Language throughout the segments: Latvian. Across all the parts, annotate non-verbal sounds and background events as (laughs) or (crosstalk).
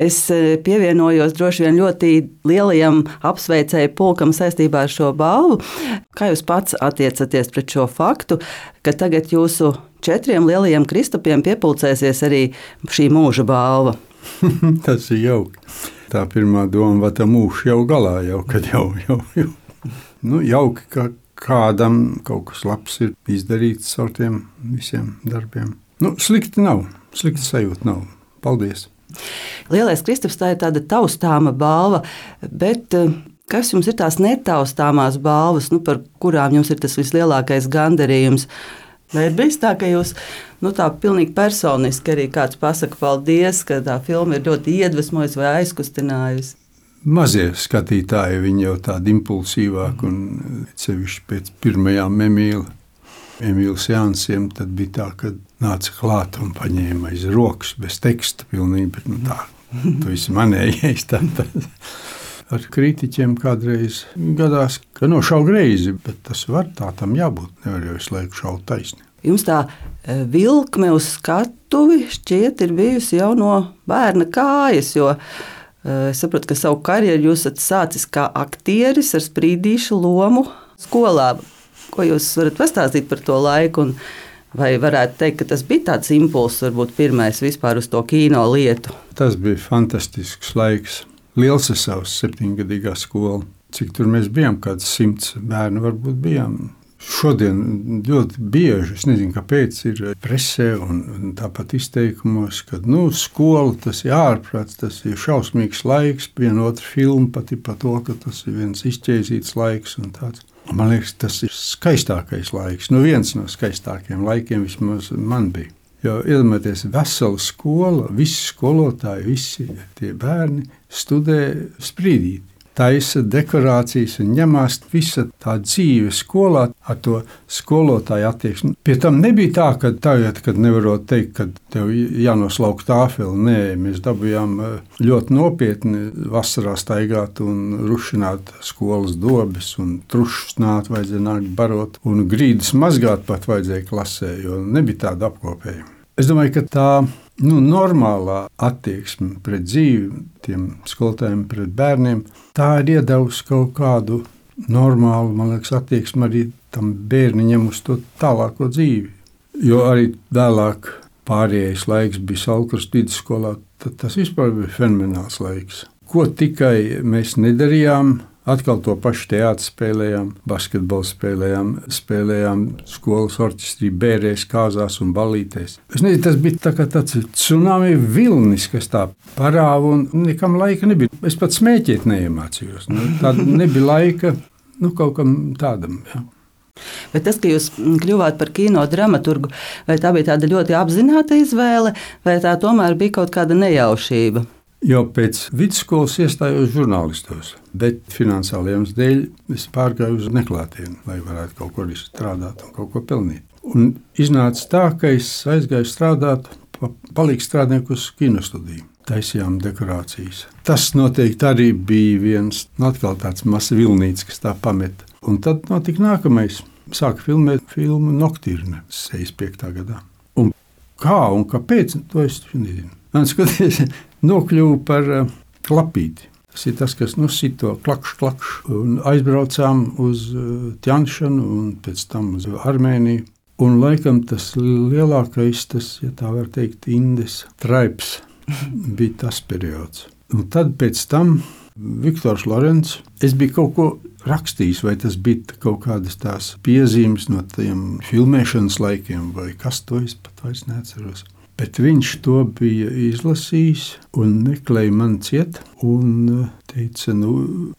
Es e, pievienojos droši vien ļoti lielajam apsveicēju pulkam saistībā ar šo balvu. Kā jūs pats attiecaties pret šo faktu, ka tagad jūsu četriem lielajiem kristupiem piepildīsies arī šī mūža balva? (laughs) Tas ir jauki. Tā pirmā doma, vai tā mūža jau galā, jau kad jau, jau, jau. Nu, jauki, ka kādam kaut kas labs ir izdarīts ar tiem visiem darbiem. Nu, slikti nav, slikti sajūta nav. Paldies! Lielais Kristaps tā ir tāda taustāma balva, bet eh, kas jums ir tās netaustāmās balvas, nu, par kurām jums ir tas vislielākais gandarījums? Vai ir bijis tā, ka jūs nu, tā pilnīgi personiski arī kāds pasakā paldies, ka tā filma ir ļoti iedvesmojusi vai aizkustinājusi? Mazie skatītāji, viņi jau tādi impulsīvāki un sevišķi pēc pirmajām Emīļa. Emīļa seansiem tad bija tā, ka nāca klāt un paņēma aiz rokas, bez teksta. Pilnīgi, bet, nu, tā, (laughs) tu esi manējais. Tā, tā. Ar kritiķiem kādreiz gadās, ka nošauj greizi, bet tas var tā tam jābūt. Nevar jau visu laiku šaut taisni. Jums tā e, vilkme uz skatuvi šķiet ir bijusi jau no bērna kājas, jo e, es saprotu, ka savu karjeru jūs esat sācis kā aktieris ar sprīdīšu lomu skolā. Ko jūs varat pastāstīt par to laiku? Un Vai varētu teikt, ka tas bija tāds impulss, varbūt pirmais vispār uz to kino lietu? Tas bija fantastisks laiks. Liels ir savs septiņgadīgā skola. Cik tur mēs bijām, kāds simts bērnu varbūt bijām. Šodien ļoti bieži, es nezinu, kāpēc, ir presē un tāpat izteikumos, ka nu, skola tas ir ārprāts, tas ir šausmīgs laiks, viena otra filma pat ir par to, ka tas ir viens izķēzīts laiks un tāds. Man liekas, tas ir skaistākais laiks. Nu, viens no skaistākajiem laikiem vismaz man bija. Jo iedomājieties, vesela skola, visi skolotāji, visi tie bērni studē sprīdīt taisa dekorācijas un ņemās visa tā dzīve skolā ar to skolotāju attieksmi. Pie tam nebija tā, ka tagad, kad nevarot teikt, ka tev jānoslauk tāfeli, nē, mēs dabūjām eh, ļoti nopietni vasarā staigāt un rušināt skolas dobes un trušus nāt vajadzēja nākt barot un grīdas mazgāt pat vajadzēja klasē, jo nebija tāda apkopējuma. Es domāju, ka tā nu, normālā attieksme pret dzīvi, tiem skolotājiem, pret bērniem, tā ir iedavusi kaut kādu normālu liekas, attieksmi arī tam bērniņam uz to tālāko dzīvi. Jo arī vēlāk pārējais laiks bija Salkras vidusskolā, tad tas vispār bija fenomenāls laiks. Ko tikai mēs nedarījām, Atkal to pašu teātris spēlējām, basketbolu spēlējām, spēlējām skolas orķestrī, bērēs, kāzās un balītēs. Es nezinu, tas bija tā tāds tsunami vilnis, kas tā parāva un nekam laika nebija. Es pat smēķēt neiemācījos. Nu, Tāda nebija laika nu, kaut kam tādam. Ja. Bet tas, ka jūs kļuvāt par kino dramaturgu, vai tā bija tāda ļoti apzināta izvēle, vai tā tomēr bija kaut kāda nejaušība? Jau pēc vidusskolas iestājos žurnālistos, bet finansiāliem dēļ es pārgāju uz neklātienu, lai varētu kaut ko strādāt un kaut ko pelnīt. Un iznāca tā, ka es aizgāju strādāt, palīdzu strādnieku uz kinostudiju. Taisījām dekorācijas. Tas noteikti arī bija viens nu, tāds mazs vilnīts, kas tā pameta. Un tad notika nākamais. Sāka filmēt filmu Nocturne 65. gadā. Kā un kāpēc, to es nezinu. Man skaties, (laughs) nokļuva par klapīti. Tas ir tas, kas nosita to klakšu, klakšu. Un aizbraucām uz uh, Tjanšanu un pēc tam uz Armēniju. Un laikam tas lielākais, tas, ja tā var teikt, Indes traips (laughs) bija tas periods. Un tad pēc tam Viktors Lorents, es biju kaut ko rakstījis, vai tas bija kaut kādas tās piezīmes no tiem filmēšanas laikiem, vai kas to es pat vairs neatceros. Bet viņš to bija izlasījis un meklēja man ciet, un uh, teica, nu,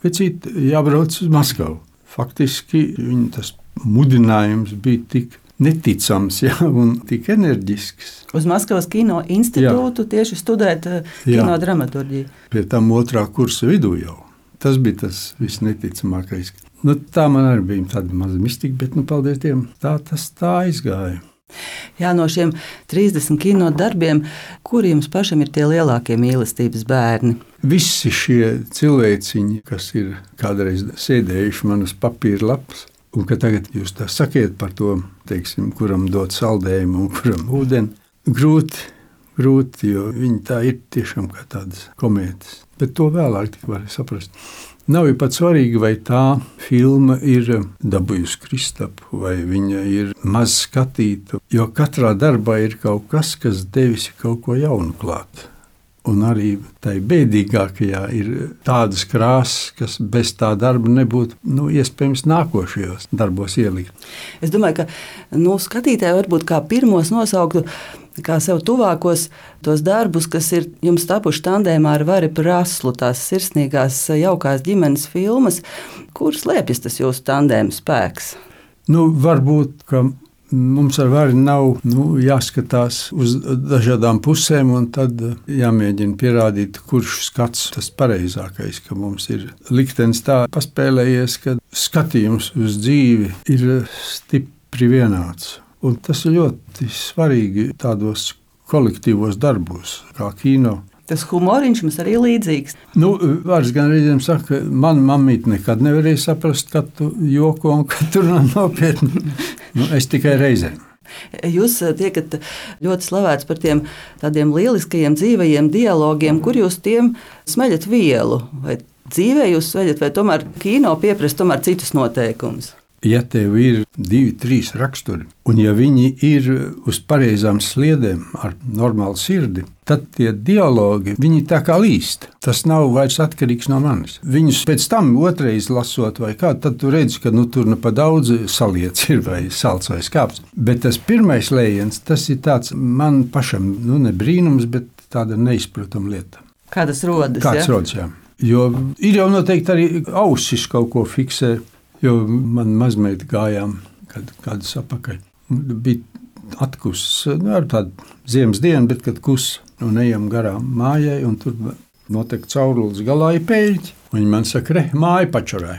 vecīt, jābrauc uz Maskavu. Faktiski viņa tas mudinājums bija tik neticams (laughs) ja, un tik enerģisks. Uz Maskavas kino institūtu Jā. tieši studēt uh, kino dramaturgiju. Pie tam otrā kursa vidū jau. Tas bija tas visneticamākais. Nu, tā man arī bija tāda maza mistika, bet, nu, paldies Dievam, tā tas tā aizgāja. Jā, no šiem 30 kino darbiem, kuriem pašam ir tie lielākie mīlestības bērni? Visi šie cilvēciņi, kas ir kādreiz sēdējuši manas papīra lapas, un ka tagad jūs tā sakiet par to, teiksim, kuram dot saldējumu un kuram ūdeni, grūti, grūti, jo viņi tā ir tiešām kā tādas komēdijas. Bet to vēlāk var saprast. Nav jau pat svarīgi, vai tā filma ir dabūjusi Kristapu, vai viņa ir maz skatīta. Jo katrā darbā ir kaut kas, kas devis kaut ko jaunu klāt. Un arī tai bēdīgākajā ir tādas krāsas, kas bez tā darba nebūtu nu, iespējams nākošajos darbos ielikt. Es domāju, ka nu, skatītāji varbūt kā pirmos nosauktu kā sev tuvākos tos darbus, kas ir jums tapuši tandēmā ar Vari Praslu, tās sirsnīgās, jaukās ģimenes filmas, kur slēpjas tas jūsu tandēma spēks. Nu, varbūt, Mums ar vāri nav nu, jāskatās uz dažādām pusēm, un tad jāmēģina pierādīt, kurš skats tas pareizākais. Ka mums ir liktenis tā paspēlējies, ka skatījums uz dzīvi ir stipri vienāds. Un tas ir ļoti svarīgi tādos kolektīvos darbos, kā kino Tas humoriņš mums arī līdzīgs. Nu, Vārds gan reizēm saka, ka man mamīte nekad nevarēja saprast, kad tu joko un kad tu nopietni. (laughs) nu, es tikai reizēm. Jūs eh, tiekat ļoti slavēts par tiem tādiem lieliskajiem dzīvajiem dialogiem, kur jūs tiem smeļat vielu. Vai dzīvē jūs smeļat, vai tomēr kino pieprasa tomēr citus noteikumus? Ja tev ir divi, trīs raksturi, un ja viņi ir uz pareizām sliedēm, ar normālu sirdi, tad tie dialogi, viņi tā kā līst. Tas nav vairs atkarīgs no manis. Viņus pēc tam otrreiz lasot, vai kā, tad tu redzi, ka nu, tur nu pa daudz saliets ir vai salds vai skāps. Bet tas pirmais lējiens, tas ir tāds man pašam, nu ne brīnums, bet tāda neizprotama lieta. Kā tas rodas? Kāds ja? rodas, jā. Jo ir jau noteikti arī ausis kaut ko fiksē. Jo man mazmeita gājām kad, kādus apakaļ. Bija atkusis nu, ar tādu ziemas dienu, bet kad kus un ejam garām mājai, un tur notiek caurulis galā ir pēļķi. Viņi man saka, re, māja pačurē.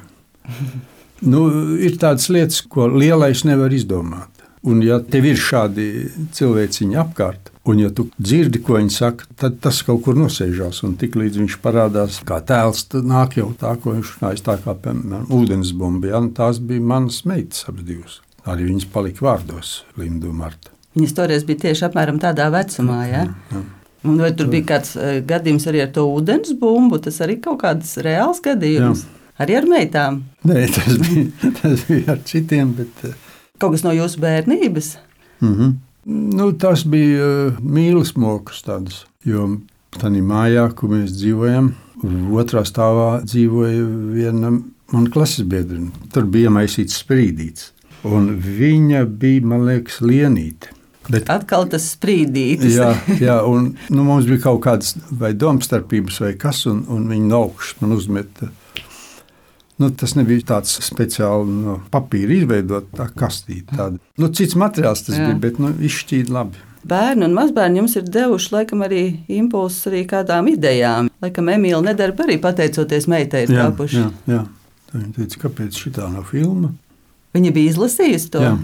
(laughs) nu, ir tādas lietas, ko lielais nevar izdomāt. Un, ja tev ir šādi cilvēciņi apkārt, un ja tu dzirdi, ko viņi saka, tad tas kaut kur nosēžās. Un tik līdz viņš parādās kā tēls, tad nāk jau tā, ko viņš runāja. Tā kā piemēram ūdensbumba, ja? Tās bija manas meitas abas divas. Arī viņas palika vārdos, Linda un Marta. Viņas toreiz bija tieši apmēram tādā vecumā. Ja? Jā, jā. Un vai tur bija kāds uh, gadījums arī ar to ūdens bumbu? Tas arī kaut kāds reāls gadījums. Jā. Arī ar meitām? Nē, tas bija, (laughs) tas bija ar citiem. Bet, uh, Kaut kas no jūsu bērnības? Mm -hmm. Nu, tas bija uh, mīlestības mokas tādas. Jo tādā mājā, kur mēs dzīvojam, otrā stāvā dzīvoja viena mana klases biedrene. Tur bija iemaisīts sprīdīts. Un viņa bija, man liekas, lienīte. Bet, Atkal tas sprīdītis. jā, jā, un nu, mums bija kaut kādas vai domstarpības vai kas, un, un viņi no augšas man uzmeta Nu, tas nebija tāds speciāli no papīra izveidots, tā kastīte. Tāda. Nu, cits materiāls tas Jā. bija, bet nu, izšķīda labi. Bērni un mazbērni jums ir devuši laikam arī impulsus arī kādām idejām. Laikam Emīļa nedarba arī pateicoties meitai ir tapuši. Jā, jā. Viņa teica, kāpēc šī tā nav filma? Viņa bija izlasījusi to. Jā.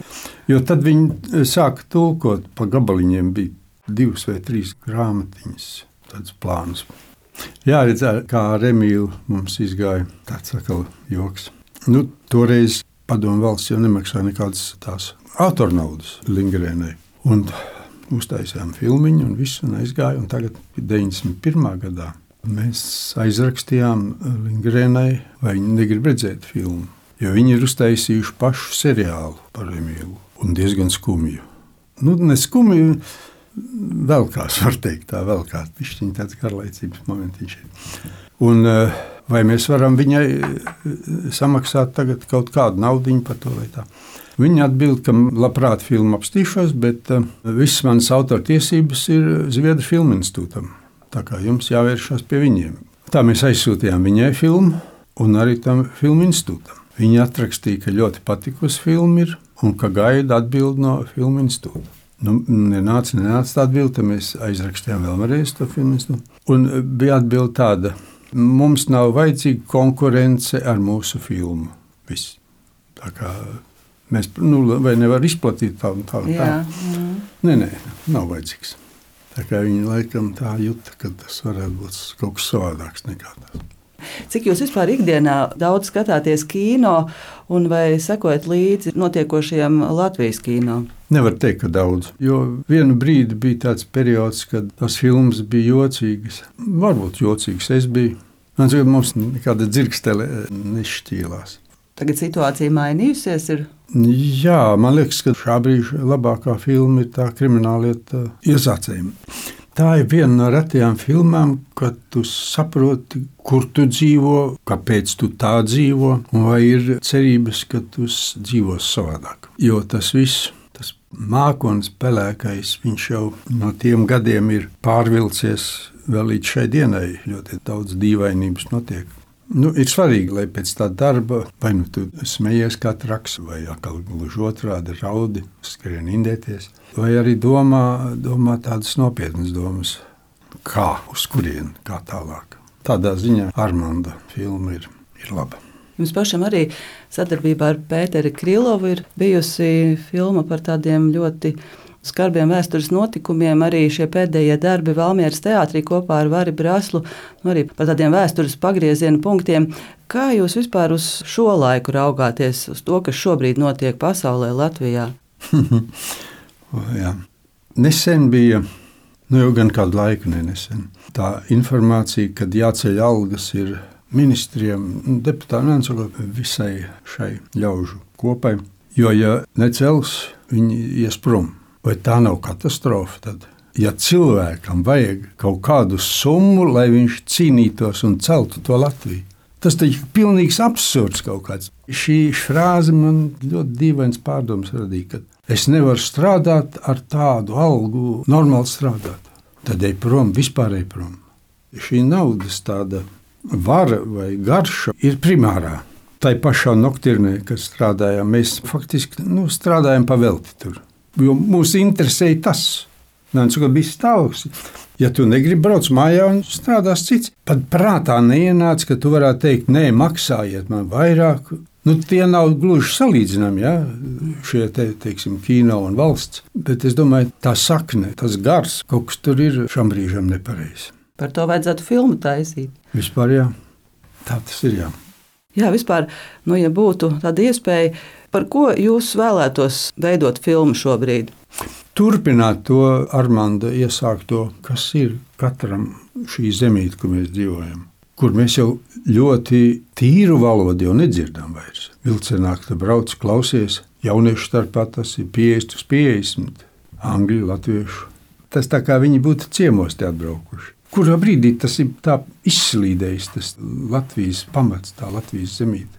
Jo tad viņi sāka tulkot pa gabaliņiem, bija divas vai trīs grāmatiņas, tādas plānas Jā, redzēt, kā ar Emīlu mums izgāja tāds atkal joks. Nu, toreiz padomu valsts jau nemaksāja nekādas tās autornaudas Lingrēnai. Un uztaisījām filmiņu un viss un aizgāja. Un tagad 91. gadā mēs aizrakstījām Lingrēnai, vai viņi negrib redzēt filmu. Jo viņi ir uztaisījuši pašu seriālu par Emīlu un diezgan skumju. Nu, ne skumju, vēl kāds, var teikt, tā vēl kāds pišķiņš, tāds garlaicības momentiņš. Un, eh, vai mēs varam viņai eh, samaksāt tagad kaut kādu naudu par to vai tā? Viņa atbild, ka labprāt filmu apstīšos, bet uh, visas manas autortiesības ir Zviedru filmu institūtam. Tā kā jums jāvēršas pie viņiem. Tā mēs aizsūtījām viņai filmu un arī tam filmu institūtam. Viņa atrakstīja, ka ļoti patikusi filma ir un ka gaida atbildi no filmu institūta. Nu, nenāca, nenāca tāda bilde, tad mēs aizrakstījām vēlreiz to filmu. Un bija atbilde tāda, mums nav vajadzīga konkurence ar mūsu filmu. Viss. Tā kā mēs nu, nevaram izplatīt tādu tādu tādu. Nē, nē, nav vajadzīgs. Tā kā viņi laikam tā jūta, ka tas varētu būt kaut kas savādāks nekā tas. Cik jūs vispār ikdienā daudz skatāties kino un vai sekojat līdzi notiekošajam Latvijas kino? Nevar teikt, ka daudz. Jo vienu brīdi bija tāds periods, kad tās filmas bija jocīgas. Varbūt jocīgas es biju. Man liekas, mums nekāda dzirkstele nešķīlās. Tagad situācija mainījusies. Ir. Jā, man liekas, ka šā brīža labākā filma ir tā krimināllieta iesācējuma. Tā ir viena no retajām filmām, kad tu saproti, kur tu dzīvo, kāpēc tu tā dzīvo, un vai ir cerības, ka tu dzīvos savādāk. Jo tas viss, mākslinieks, pelēkais, viņš jau no tiem gadiem ir pārvilcies vēl līdz šai dienai. Ļoti daudz dīvainības notiek. Nu, ir svarīgi, lai pēc tā darba vai nu tu smejies kā traks, vai atkal gluži otrādi raudi, skrien indēties, vai arī domā, domā tādas nopietnas domas, kā, uz kurien, kā tālāk. Tādā ziņā Armanda filma ir, ir laba. Jums pašam arī sadarbībā ar Pēteri Krilovu ir bijusi filma par tādiem ļoti skarbiem vēstures notikumiem. Arī šie pēdējie darbi Valmieras teātrī kopā ar Vari Braslu, nu arī par tādiem vēstures pagrieziena punktiem. Kā jūs vispār uz šo laiku raugāties, uz to, kas šobrīd notiek pasaulē, Latvijā? (laughs) Jā. Nesen bija, nu jau gan kādu laiku nesen, tā informācija, kad jāceļ algas ir ministriem, deputātiem, visai šai ļaužu kopai. Jo, ja necels, viņi ies prom. Vai tā nav katastrofa? Tad? Ja cilvēkam vajag kaut kādu summu, lai viņš cīnītos un celtu to Latviju, tas ir pilnīgs absurds kaut kāds. Šī frāze man ļoti dīvains pārdoms radīja, ka es nevaru strādāt ar tādu algu, normāli strādāt. Tad ej prom, vispār ej prom. Šī naudas tāda vara vai garša ir primārā. Tā pašā noktirnē, kad strādājām, mēs faktiski nu, strādājam pa velti tur. Jo mūs interesēja tas. Nāc, ka bija stāvoklis. Ja tu negribi braukt mājā un strādās cits, pat prātā neienāca, ka tu varētu teikt, nē, maksājiet man vairāk. Nu, tie nav gluži salīdzināmi, ja? šie te, teiksim, kino un valsts. Bet es domāju, tā sakne, tas gars, kaut kas tur ir šam brīžam nepareizs. Par to vajadzētu filmu taisīt. Vispār jā, tā tas ir. Jā. Jā, vispār, nu, ja būtu tāda iespēja, par ko jūs vēlētos veidot filmu šobrīd? Turpināt to Armānda iesākto, kas ir katram šī zemīte, kur mēs dzīvojam. Kur mēs jau ļoti tīru valodu jau nedzirdam vairs. Vilcienā, kad brauc, klausies, jauniešu starpā tas ir 50 uz 50, angļu, latviešu. Tas tā kā viņi būtu ciemos te atbraukuši. Kurā brīdī tas ir izslīdējis, tas Latvijas pamats, tā Latvijas zemīte?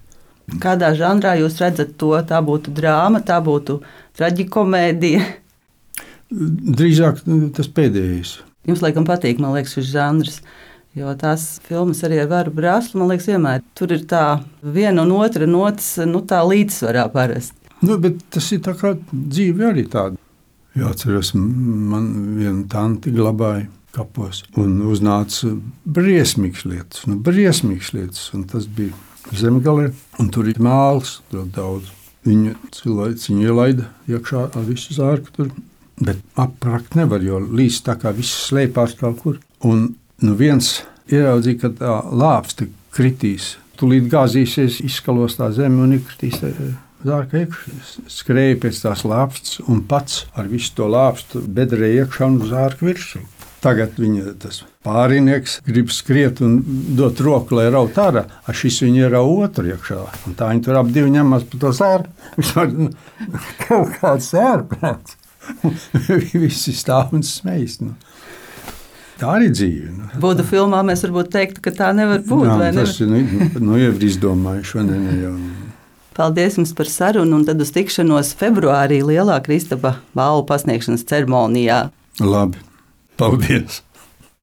Kādā žanrā jūs redzat to? Tā būtu drāma, tā būtu traģikomēdija. Drīzāk nu, tas pēdējais. Jums laikam patīk, man liekas, šis žanrs. Jo tās filmas arī ar varu brāzlu, man liekas, vienmēr tur ir tā viena un otra nots, nu tā līdzsvarā parasti. Nu, bet tas ir tā kā dzīve arī tāda. Jāatceras, man viena tanti glabāja kapos. Un uznāca briesmīgas lietas, nu, briesmīgas lietas. Un tas bija zemgale, un tur ir mākslas ļoti daudz. Viņu cilvēks viņu ielaida iekšā ar visu zārku tur. Bet aprakt nevar, jo līdz tā kā viss slēpās kaut kur. Un nu viens ieraudzīja, ka tā lāpsta kritīs. Tūlīt gāzīsies, izskalos tā zeme un iekritīs zārka iekšā. Skrēja pēc tās lāpstas un pats ar visu to lāpstu bedrē iekšā un zārka virsū. Tagad viņa pārinieks grib skriet un dot roku, lai raut ārā. A šis viņa ir otru iekšā. Un tā viņi tur ap divi ņemas par to (laughs) var nu, kaut kāds sērprāts. (laughs) Visi stāv un smejas. Nu. Tā arī dzīve. Nu. Būtu filmā, mēs varbūt teiktu, ka tā nevar būt. Jā, tas ir nu, nu, jau izdomājuši. Ne, ne, jau. Paldies jums par sarunu un tad uz tikšanos februārī Lielā Kristapa balvu pasniegšanas ceremonijā. Labi. Paldies!